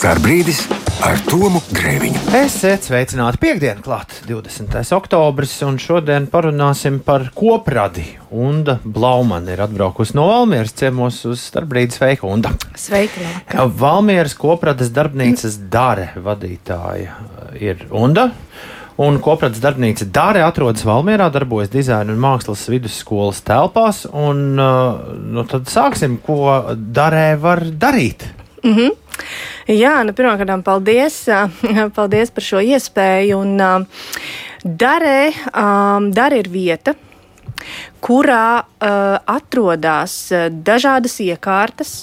Starbrīdis ar Tomu Grēviņu. Esiet sveicināti piekdienu klāt, 20. oktobris, un šodien parunāsim par kopradi. Unda Blaumana ir atbraukusi no Valmieras ciemos uz Starbrīdis sveika Unda. Sveiki, Laka. Valmieras kopradas darbnīcas Dare vadītāja ir Unda. Un kopradas darbnīca Dāre atrodas Valmjerā, darbojas dizaina un mākslas vidusskolas telpās. Un, uh, nu, tad sāksim, ko Dārē var darīt. Mm -hmm. Jā, nu, pirmkārt, paldies, paldies par šo iespēju. Un, Darē, Darē ir vieta, kurā atrodas dažādas iekārtas.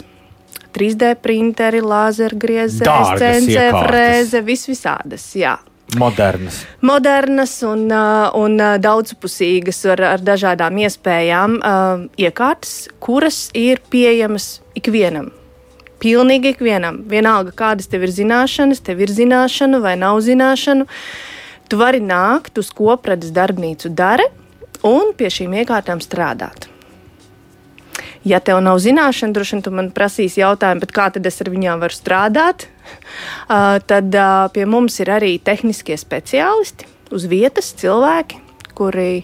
3D printeri, lāzergriezē, CNC frēze, vis visādas. Jā. Modernas. Modernas un, un daudzpusīgas ar, ar dažādām iespējām iekārtas, kuras ir pieejamas ikvienam. Pilnīgi ikvienam. Vienalga, kādas tev ir zināšanas, tev ir zināšana vai nav zināšana. Tu vari nākt uz kopradas darbnīcu dara un pie šīm iekārtām strādāt. Ja tev nav zināšana, droši vien tu man prasīsi jautājumu, kā tad es ar viņām varu strādāt. Uh, tad uh, pie mums ir arī tehniskie speciālisti uz vietas, cilvēki, kuri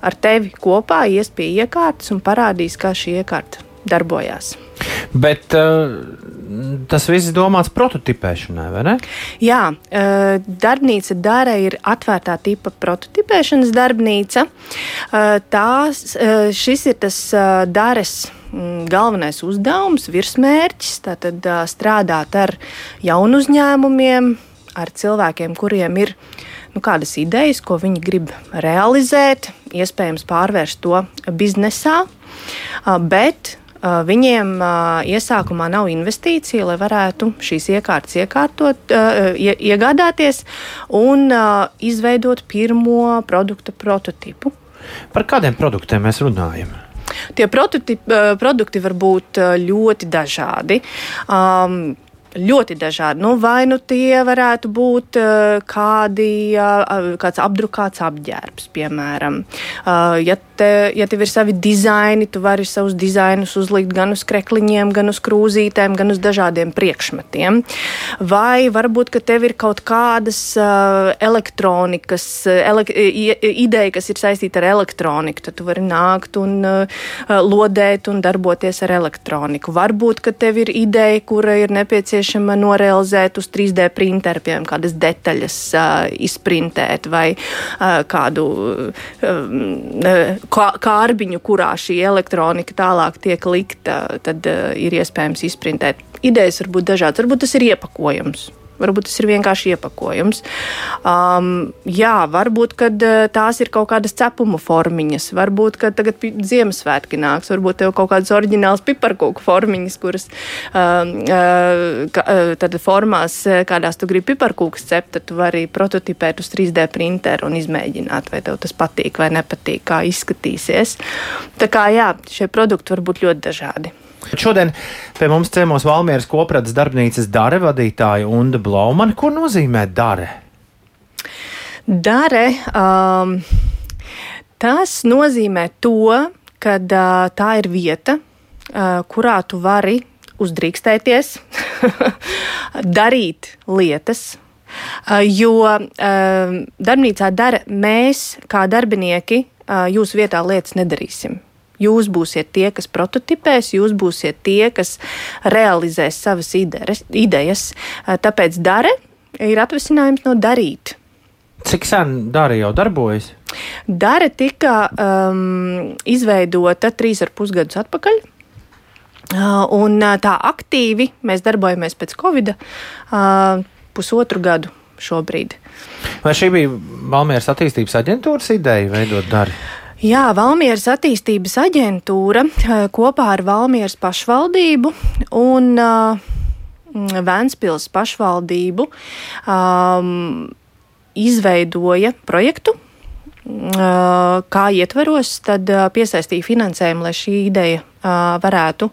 ar tevi kopā ies pie iekārtas un parādīs, kā šī iekārta darbojās. Bet uh, tas viss ir domāts prototipēšanai, vai ne? Jā, uh, darbnīca Dārē ir atvērtā tipa prototipēšanas darbnīca. Uh, tās, uh, šis ir tas uh, Dāres mm, galvenais uzdevums, virsmērķis. Tātad strādāt ar jaunu uzņēmumiem, ar cilvēkiem, kuriem ir nu, kādas idejas, ko viņi grib realizēt, iespējams pārvērst to biznesā. Bet Viņiem iesākumā nav investīcija, lai varētu šīs iekārtas iekārtot, iegādāties un izveidot pirmo produkta prototipu. Par kādiem produktiem mēs runājam? Tie produkti var būt ļoti dažādi. Um, ļoti dažādi. Nu, vai nu tie varētu būt kādi, kāds apdrukāts apģērbs, piemēram. Ja, te, ja tev ir savi dizaini, tu vari savus dizainus uzlikt gan uz krekliņiem, gan uz krūzītēm, gan uz dažādiem priekšmetiem. Vai varbūt, ka tev ir kaut kādas uh, elektronikas, elek ideja, kas ir saistīta ar elektroniku, tad tu vari nākt un uh, lodēt un darboties ar elektroniku. Varbūt, ka tev ir ideja, kura ir nepieciešama norealizēt uz 3D printeru, piemēram, kādas detaļas uh, izprintēt vai uh, kādu uh, kārbiņu, kurā šī elektronika tālāk tiek likta, tad uh, ir iespējams izprintēt. Idejas var būt dažādas, varbūt tas ir iepakojums. Varbūt tas ir vienkārši iepakojums. Um, jā, varbūt uh, tās ir kaut kādas cepuma formiņas. Varbūt, tagad Ziemassvētki nāks. Varbūt tev kaut kādas oriģinālas piparkūku formiņas, kuras um, uh, tad formās, kādās tu gribi piparkūkus cept, tad tu vari prototipēt uz 3D printeru un izmēģināt, vai tev tas patīk vai nepatīk, kā izskatīsies. Tā kā jā, šie produkti var būt ļoti dažādi. Šodien pie mums ciemos Valmieras kopradas darbnīcas dare vadītāja Unda Blaumana. Ko nozīmē dare? Dare, um, tas nozīmē to, ka uh, tā ir vieta, uh, kurā tu vari uzdrīkstēties, darīt lietas, uh, jo uh, darbnīcā dara mēs, kā darbinieki, uh, jūsu vietā lietas nedarīsim. Jūs būsiet tie, kas prototipēs, jūs būsiet tie, kas realizēs savas idejas. Tāpēc dare ir atvasinājums no darīt. Cik sen Dāra jau darbojas? Dāra tika um, izveidota trīs ar pusgadus atpakaļ. Uh, un uh, tā aktīvi mēs darbojamies pēc Covid pusotru gadu šobrīd. Vai šī bija Valmieras attīstības aģentūras ideja veidot Dāru? Jā, Valmieras attīstības aģentūra eh, kopā ar Valmieras pašvaldību un uh, Vēnspils pašvaldību um, izveidoja projektu, kā ietveros, tad uh, piesaistīja finansējumu, lai šī ideja varētu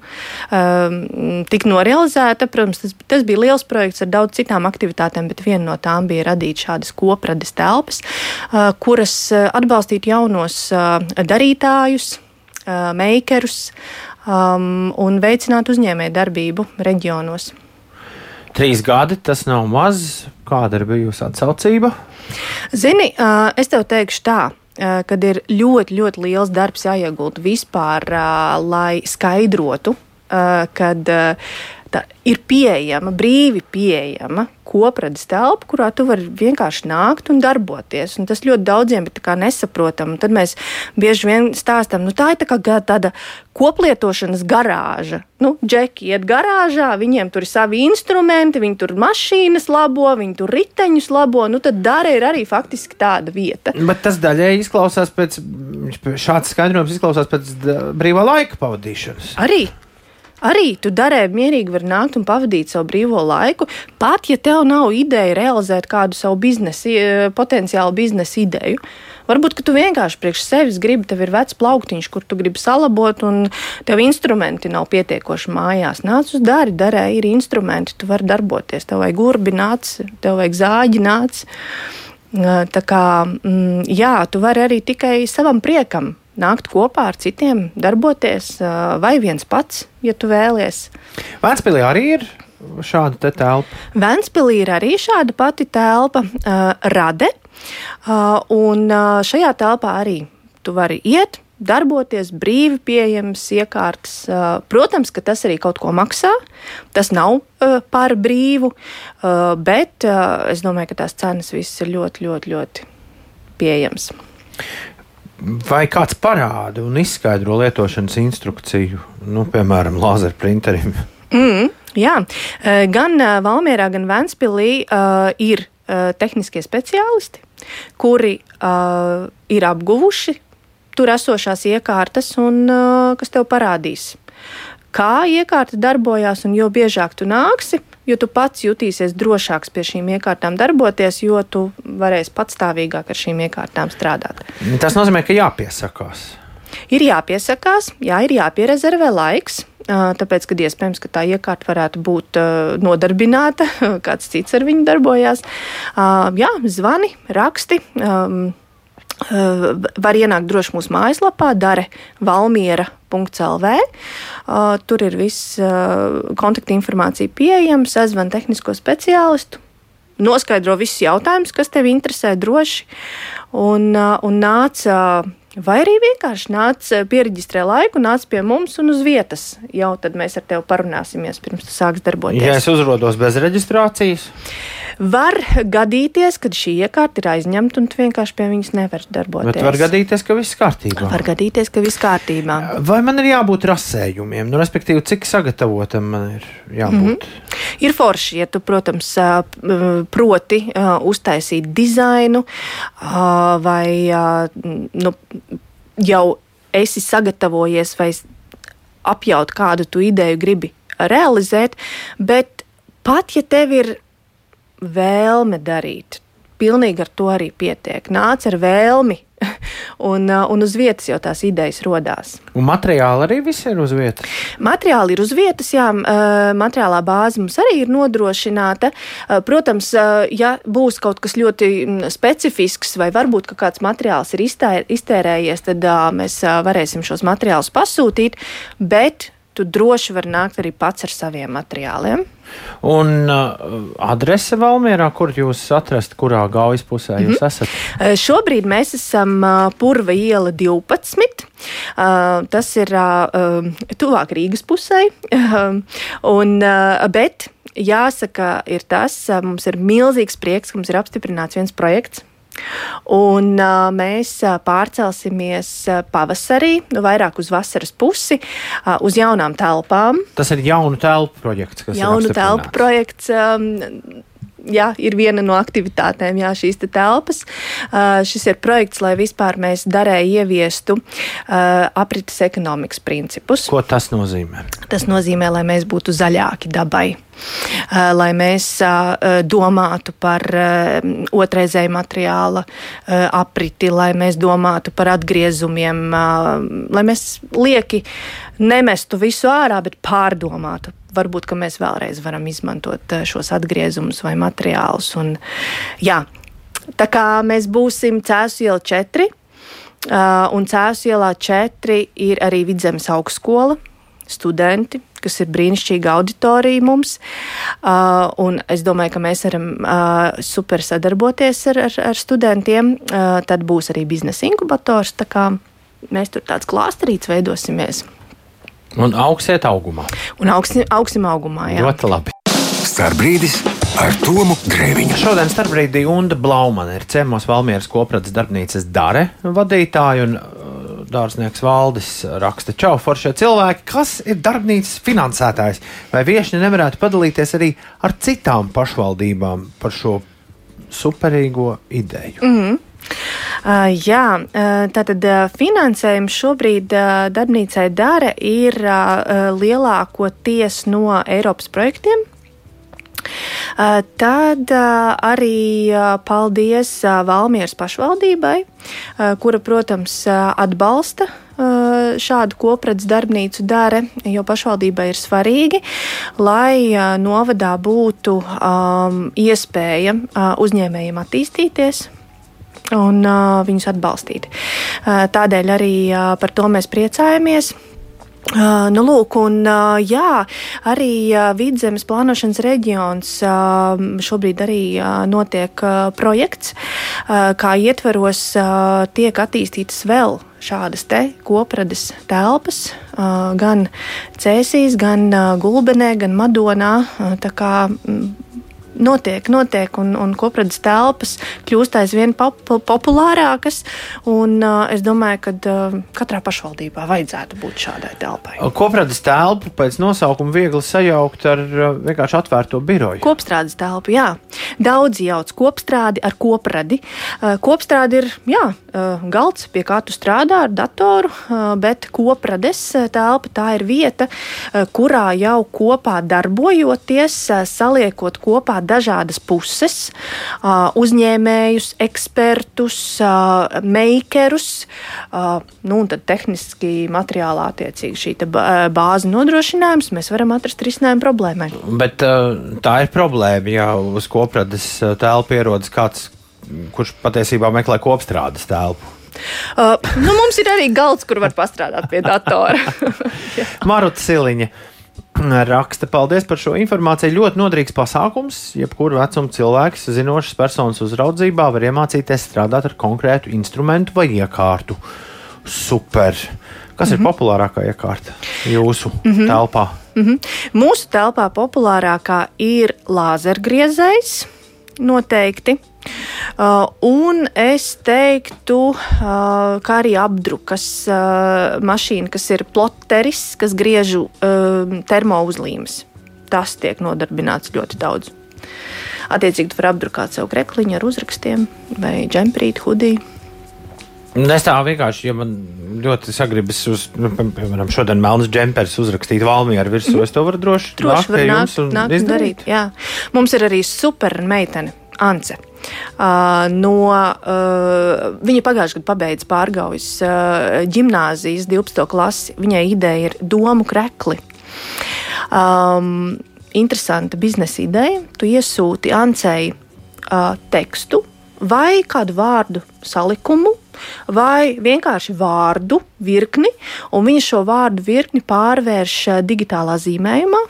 tikt norealizēta. Protams, tas, tas bija liels projekts ar daudz citām aktivitātēm, bet viena no tām bija radīt šādas koprades telpas, kuras atbalstītu jaunos darītājus, makerus un veicinātu uzņēmēju darbību reģionos. trīs gadi tas nav maz. Kāda ir bijusi atsaucība? Zini, es tev teikšu tā. Kad ir ļoti, ļoti liels darbs jāiegulda vispār, lai skaidrotu, kad tā ir pieejama, brīvi pieejama koprades telpa, kurā tu vari vienkārši nākt un darboties. Un tas ļoti daudziem ir nesaprotami. Tad mēs bieži vien stāstām, nu, tā ir tā kā tāda koplietošanas garāža. Nu, džeki iet garāžā, viņiem tur ir savi instrumenti, viņi tur mašīnas labo, viņi tur riteņus labo. Nu, tad dara ir arī faktiski tāda vieta. Bet tas daļēji izklausās pēc šāds skaidrojums, izklausās pēc brīvā laika pavadīšanas. Arī Arī tu darēji mierīgi var nākt un pavadīt savu brīvo laiku, pat ja tev nav ideja realizēt kādu savu biznesa, potenciālu biznesa ideju. Varbūt, ka tu vienkārši priekš sevis gribi, tev ir vecs plauktiņš, kur tu gribi salabot, un tev instrumenti nav pietiekoši mājās. Nāc uz dari, darē, ir instrumenti, tu vari darboties. Tev vajag gurbi, nāc, tev vajag zāģi, nāc. Tā kā, mm, jā, tu vari arī tikai savam priekam nākt kopā ar citiem, darboties, vai viens pats, ja tu vēlies. Vēnspīlī arī ir šāda telpa. Vēnspīlī ir arī šāda pati telpa, uh, rade. Uh, un uh, šajā telpā arī tu vari iet, darboties, brīvi pieejams iekārtas. Protams, ka tas arī kaut ko maksā. Tas nav par brīvu, bet es domāju, ka tās cenas visas ir ļoti, ļoti, ļoti pieejamas. Vai kāds parāda un izskaidro lietošanas instrukciju, nu, piemēram, laser printerim? Mm, jā, gan Valmjerā, gan Vēnspilī uh, ir uh, tehniskie speciālisti, kuri uh, ir apguvuši tur esošās iekārtas un uh, kas tev parādīs, kā iekārta darbojās, un jo biežāk tu nāksi, jo tu pats jutīsies drošāks pie šīm iekārtām darboties, jo tu varēsi patstāvīgāk ar šīm iekārtām strādāt. Tas nozīmē, ka jāpiesakās. Ir jāpiesakās, jā, ir jāpierezervē laiks. Tāpēc, kad iespējams, ka tā iekārta varētu būt nodarbināta, kāds cits ar viņu darbojās. Jā, zvani, raksti. Var ienākt droši mūsu mājaslapā, dara valmiera.lv. Tur ir viss kontaktinformācija pieejama, sazvan tehnisko speciālistu, noskaidro visus jautājumus, kas tev interesē droši, un, un nāca Vai arī vienkārši nāc, eh, pieregistrē laiku, nāc pie mums un uz vietas. Jau tad mēs ar tevi parunāsimies, pirms tu sāks darboties. Ja es uzrodos bez reģistrācijas, var gadīties, ka šī iekārta ir aizņemta un tu vienkārši pie viņas nevari darboties. Bet var gadīties, ka viss kārtībā. Var gadīties, ka viss kārtībā. Vai man ir jābūt rasējumiem? Nu, respektīvi, cik sagatavotam man ir jābūt? Mm -hmm. Ir forši, ja tu, protams, proti uztaisīt dizainu vai nu, jau esi sagatavojies vai apjaut kādu tu ideju gribi realizēt, bet pat ja tev ir vēlme darīt, pilnīgi ar to arī pietiek. Nāc ar vēlmi un, uh, un uz vietas jau tās idejas radās. Un materiāli arī viss ir uz vietas? Materiāli ir uz vietas, jā, uh, materiālā bāze mums arī ir nodrošināta. Uh, protams, ja būs kaut kas ļoti specifisks, vai varbūt kāds materiāls ir iztērējies, tad mēs varēsim šos materiālus pasūtīt, bet tu droši vari nākt arī pats ar saviem materiāliem. Un uh, adrese Valmjerā, kur jūs atrast, kurā gaujas pusē jūs mm -hmm. esat? Uh, šobrīd mēs esam uh, Purva iela 12. Uh, tas ir uh, um, tuvāk Rīgas pusē. Uh, un, uh, bet jāsaka, ir tas, mums ir milzīgs prieks, ka mums ir apstiprināts viens projekts Un, uh, mēs pārcelsimies pavasarī, nu, vairāk uz vasaras pusi, uh, uz jaunām telpām. Tas ir jaunu telpu projekts, kas jaunu ir telpu projekts. Um, jā, ir viena no aktivitātēm, jā, šīs te telpas. Uh, šis ir projekts, lai vispār mēs darēju ieviestu uh, aprites ekonomikas principus. Ko tas nozīmē? Tas nozīmē, lai mēs būtu zaļāki dabai. Lai mēs domātu par otrreizēju materiāla apriti, lai mēs domātu par atgriezumiem, lai mēs lieki nemestu visu ārā, bet pārdomātu varbūt mēs vēlreiz varam izmantot eh, šos atgriezumus vai materiālus. Un, jā, tā kā mēs būsim Cēzu iela 4, uh, un Cēzu ielā 4 ir arī Vidzemes augstskola. studenti, kas ir brīnišķīga auditorija mums. Uh, es domāju, ka mēs varam uh, super sadarboties ar, ar, ar studentiem. Uh, tad būs arī biznesa inkubators. Mēs tur tāds klāsterīts veidosimies. Un augsiet augumā. Un augsim, augsim augumā, jā. Ļoti labi. Starbrīdis ar Tomu Grēviņu. Šodien starpbrīdī Unda Blaumana ir ciemos Valmieras kopradas darbnīcas Dare vadītāja un uh, dārznieks Valdis raksta čau foršie cilvēki, kas ir darbnīcas finansētājs. Vai viešņi nevarētu padalīties arī ar citām pašvaldībām par šo superīgo ideju? Mm -hmm. Jā, tātad finansējums šobrīd darbnīcai dara ir lielākoties no Eiropas projektiem. Tad arī paldies Valmieras pašvaldībai, kura, protams, atbalsta šādu koprats darbnīcu dara, jo pašvaldībai ir svarīgi, lai novadā būtu um, iespēja uzņēmējiem attīstīties, un uh, viņus atbalstīt. Uh, tādēļ arī uh, par to mēs priecājamies. Uh, nu, lūk, un, uh, jā, arī uh, vidzemes plānošanas reģions šobrīd arī notiek projekts, kā ietveros tiek attīstītas vēl šādas te koprades telpas, gan Cēsīs, gan Gulbenē, gan Madonā. Tā kā notiek, notiek, un, un kopradas telpas kļūst aizvien pop populārākas. Un, uh, es domāju, ka uh, katrā pašvaldībā vajadzētu būt šādai telpai. Kopradas telpu pēc nosaukuma viegli sajaukt ar uh, vienkārši atvērto biroju. Kopstrādes telpu, jā. Daudzi jauc kopstrādi ar kopradi. Uh, kopstrādi ir, jā, uh, galds, pie kā tu strādā ar datoru, uh, bet koprades telpa tā ir vieta, uh, kurā jau kopā darbojoties, uh, saliekot kopā dažādas puses, uzņēmējus, ekspertus, makerus, nu, un tad tehniski materiālā attiecīgi šī bāze nodrošinājums, mēs varam atrast risinājumu problēmai. Bet tā ir problēma, ja uz koprades telpu ierodas kāds, kurš patiesībā meklē kopstrādes telpu. Uh, nu, mums ir arī galds, kur var pastrādāt pie datora. Maruta Siliņa raksta, paldies par šo informāciju. Ļoti noderīgs pasākums. Jebkuru vecumu cilvēks, zinošs personas uzraudzībā, var iemācīties strādāt ar konkrētu instrumentu vai iekārtu. Super! Kas mm -hmm. ir mhm. populārākā iekārta jūsu mm -hmm. telpā? Mm -hmm. Mūsu telpā populārākā ir lāzergriezējs noteikti. Uh, un es teiktu, uh, kā arī apdrukas uh, mašīna, kas ir ploteris, kas griež uh, termouzlīmes. Tas tiek nodarbināts ļoti daudz. Attiecīgi, tu vari apdrukāt sev krekliņu ar uzrakstiem vai džemprītu, hudiju. Es tā vienkārši, ja man ļoti sagribas, uz, nu, piemēram, šodien melnas džempers uzrakstīt valmī ar virsmu, mm. es to varu droši, droši nākt pie jums un nākt izdarīt. Jā. Mums ir arī super meitene Ance. Uh, no, uh, viņa pagājušajā gadā pabeidza pārgaujas uh, gimnāzijas 12. klasi. Viņai ideja ir domu krekli. Um, interesanta biznesa ideja. Tu iesūti Ancei uh, tekstu vai kādu vārdu salikumu, vai vienkārši vārdu virkni, un viņa šo vārdu virkni pārvērš digitālā zīmējumā,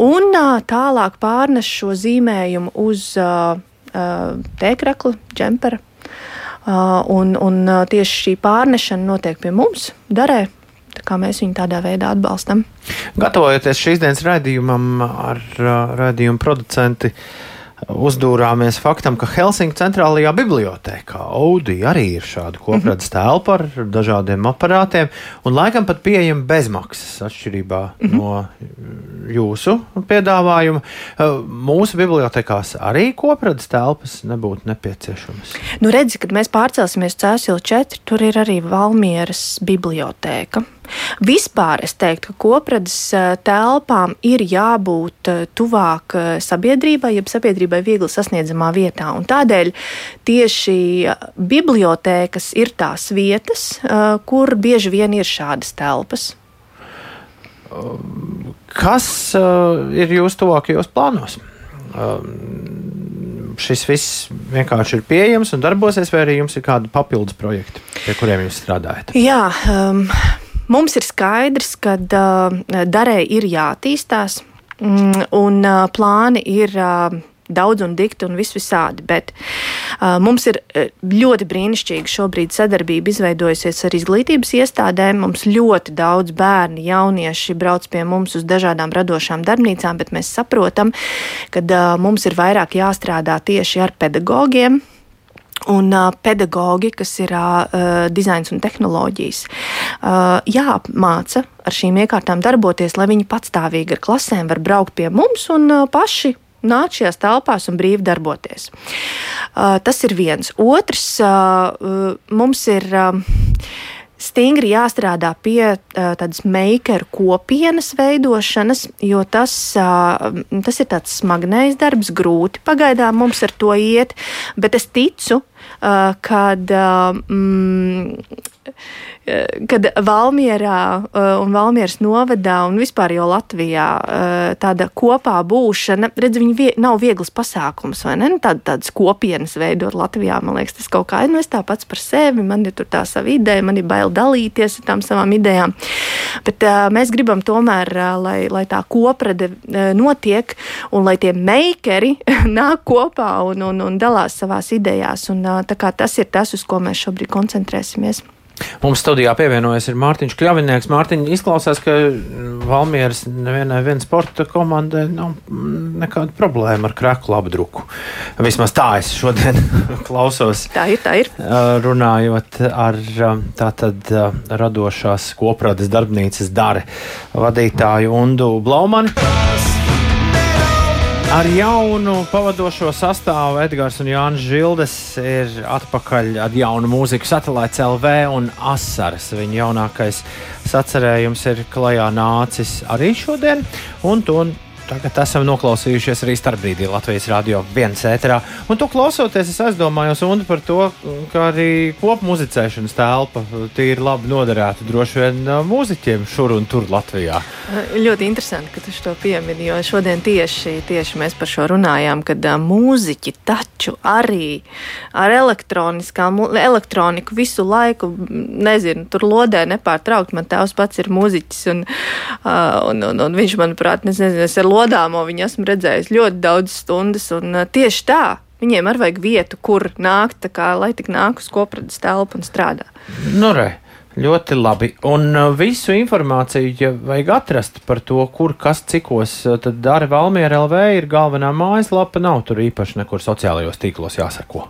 un uh, tālāk pārnes šo zīmējumu uz uh, Uh, tēkrakla, džempera. Uh, un, un uh, tieši šī pārnešana notiek pie mums, darē. Tā kā mēs viņu tādā veidā atbalstam. Gatavojoties šīs dienas raidījumam ar raidījumu producentu uzdūrāmies faktam, ka Helsinku centrālajā bibliotekā Audi arī ir šāda mhm. telpa ar dažādiem aparātiem, un laikam pat pieejama bezmaksas atšķirībā -hmm. no jūsu piedāvājuma. Mūsu bibliotekās arī kopradzes telpas nebūtu nepieciešamas. Nu, redzi, kad mēs pārcelsimies Cēsila 4, tur ir arī Valmieras biblioteka. Vispār es teiktu, ka kopradas eh, telpām ir jābūt eh, tuvāk eh, sabiedrībai, jeb sabiedrībai viegli sasniedzamā vietā. Un tādēļ tieši bibliotēkas ir tās vietas, kur bieži vien ir šādas telpas. Kas ir jūsu tuvākajos plānos? šis viss vienkārši ir pieejams un darbosies, vai arī jums ir kādi papildus projekti, pie kuriem jūs strādājat? Jā, um, Mums ir skaidrs, ka uh, darē ir jātīstās, mm, un uh, plāni ir. Uh, daudz un dikti un vis visādi. Bet uh, mums ir ļoti brīnišķīga šobrīd sadarbība izveidojusies ar izglītības iestādēm. Mums ļoti daudz bērni, jaunieši brauc pie mums uz dažādām radošām darbnīcām, bet mēs saprotam, ka uh, mums ir vairāk jāstrādā tieši ar pedagogiem. Un uh, pedagogi, kas ir uh, dizains un tehnoloģijas, uh, jāapmāca ar šīm iekārtām darboties, lai viņi patstāvīgi ar klasēm var braukt pie mums un uh, paši nākt šajās telpās un brīvi darboties. Uh, tas ir viens. Otrs, uh, mums ir. Uh, stingri jāstrādā pie tādas makeru kopienas veidošanas, jo tas, tas ir tāds smagnējs darbs, grūti pagaidām mums ar to iet, bet es ticu, kad. Uh, mm, kad Valmierā uh, un Valmieras novadā un vispār jau Latvijā tāda kopā būšana, redz, viņi vie, nav viegls pasākums, vai ne? Nu, tāda, tādas kopienas veidot Latvijā, man liekas, tas kaut kā, nu es tā pats par sevi, man ir tur tā sava ideja, man ir bail dalīties ar tām savām idejām, bet mēs gribam tomēr, lai, lai tā koprade notiek un lai tie meikeri nāk kopā un, un, un dalās savās idejās, un tas ir tas, uz ko mēs šobrīd koncentrēsimies. Mums studijā pievienojas Mārtiņš Kļavinieks. Mārtiņš izklausās, ka Valmieras nevienai sporta komandai nav nekāda problēma ar krēklu apdruku. Vismaz tā es šodien klausos. Tā ir, tā ir. Runājot ar tātad radošās koprādes darbnīcas dare vadītāju Undu Blaumani. Ar jaunu pavadošo sastāvu Edgars un Jānis Žildes ir atpakaļ ar jaunu mūziku satelīts LV un Asaras. Viņa jaunākais sacerējums ir klajā nācis arī šodien, un to Tagad esam noklausījušies arī starpbrīdī Latvijas radio viens ēterā. Un to klausoties, es aizdomājos un par to, ka arī kopmuzicēšanas telpa tīri labi noderētu droši vien mūziķiem šur un tur Latvijā. Ļoti interesanti, ka tu to piemini, jo šodien tieši, tieši mēs par šo runājām, kad mūziķi taču arī ar elektroniku visu laiku, nezinu, tur lodē nepārtraukt. Man tēvs pats ir mūziķis un, un, un, un viņš, manuprāt, nezinu, es ar lodē Lodāmo viņu esmu redzējis ļoti daudz stundas, un uh, tieši tā. Viņiem arī vajag vietu, kur nākt, kā, lai tik nāk uz kopradas telpu un strādā. Nu, re. Ļoti labi. Un uh, visu informāciju, ja vajag atrast par to, kur kas cikos, uh, tad Dārta Valmiera LV ir galvenā mājaslapa. Nav tur īpaši nekur sociālajos tīklos jāsako.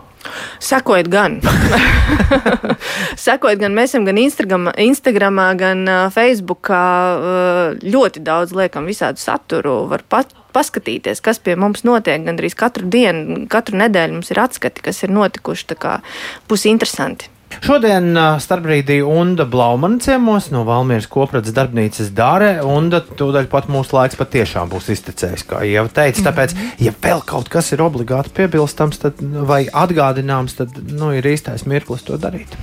Sekojiet gan. Sekojiet gan mēs esam gan Instagram, Instagramā, gan Facebookā. Ļoti daudz liekam visādu saturu. Var pat paskatīties, kas pie mums notiek. Gan arī katru dienu, katru nedēļu mums ir atskati, kas ir notikuši. Tā kā būs interesanti. Šodien starpbrīdī Unda Blaumana ciemos no Valmieras kopradas darbnīcas Dāre. Unda tūdaļ pat mūsu laiks patiešām būs iztecējis, kā jau teicu. Tāpēc, ja vēl kaut kas ir obligāti piebilstams tad, vai atgādināms, tad nu, ir īstais mirklis to darīt.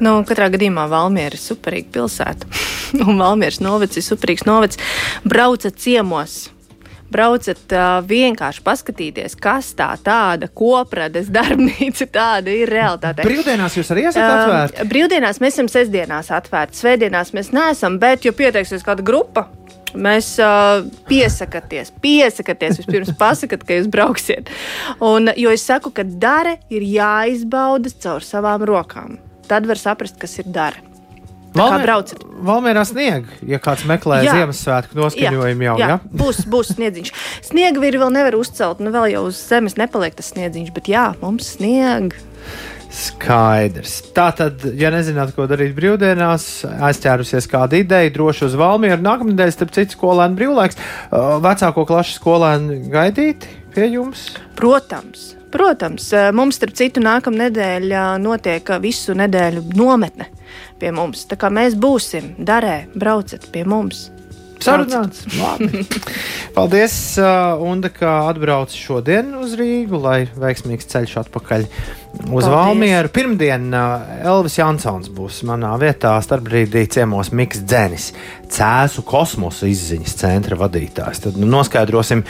Nu, katrā gadījumā Valmiera ir superīga pilsēta. un Valmieras novads ir superīgs novads. Braucat ciemos! Braucat uh, vienkārši paskatīties, kas tā tāda koprades darbnīca tāda ir realitāte. Brīvdienās jūs arī esat atvērti? Uh, brīvdienās mēs esam sestdienās atvērti, svētdienās mēs neesam, bet, ja pieteiksies kāda grupa, Mēs uh, piesakāties, piesakāties, vispirms pasakiet, ka jūs brauksiet. Un, jo es saku, ka dara ir jāizbauda caur savām rokām. Tad var saprast, kas ir dara. Valmier, Valmērā snieg, ja kāds meklē jā. Ziemassvētku noskaņojumu jau. Jā, jā. Būs, būs sniedziņš. Sniega vīri vēl nevar uzcelt, nu vēl jau uz zemes nepaliek tas sniedziņš, bet jā, mums snieg. Skaidrs. Tā tad, ja nezināt, ko darīt brīvdienās, aizķērusies kāda ideja, droši uz Valmieru. Nākamnedēļ, starp citu, skolēnu brīvlaiks. Vecāko klašu skolēnu gaidīt pie jums? Protams. Protams, mums, starp citu, nākamā nedēļa notiek visu nedēļu nometne pie mums. Tā kā mēs būsim, darē, braucat pie mums. Sarunāts. Paldies, uh, Unda, ka atbrauci šodien uz Rīgu, lai veiksmīgs ceļš atpakaļ uz Paldies. Valmieru. Pirmdien uh, Elvis Jansons būs manā vietā, starpbrīdī ciemos Miks Dzenis, Cēzu kosmosa izziņas centra vadītājs. Tad nu, noskaidrosim,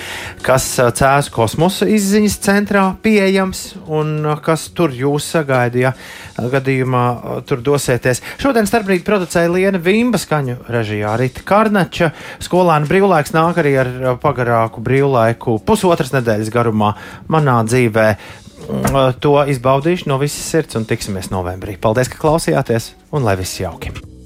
kas uh, Cēzu kosmosa izziņas centrā pieejams un uh, kas tur jūs sagaida, ja uh, gadījumā tur dosieties. Šodien starpbrīdī producēja Liena Vimba skaņu režijā Rita Karnača. Skolēna brīvlaiks nāk arī ar pagarāku brīvlaiku pusotras nedēļas garumā manā dzīvē. Mm, To izbaudīšu no visas sirds un tiksimies novembrī. Paldies, ka klausījāties un lai viss jauki!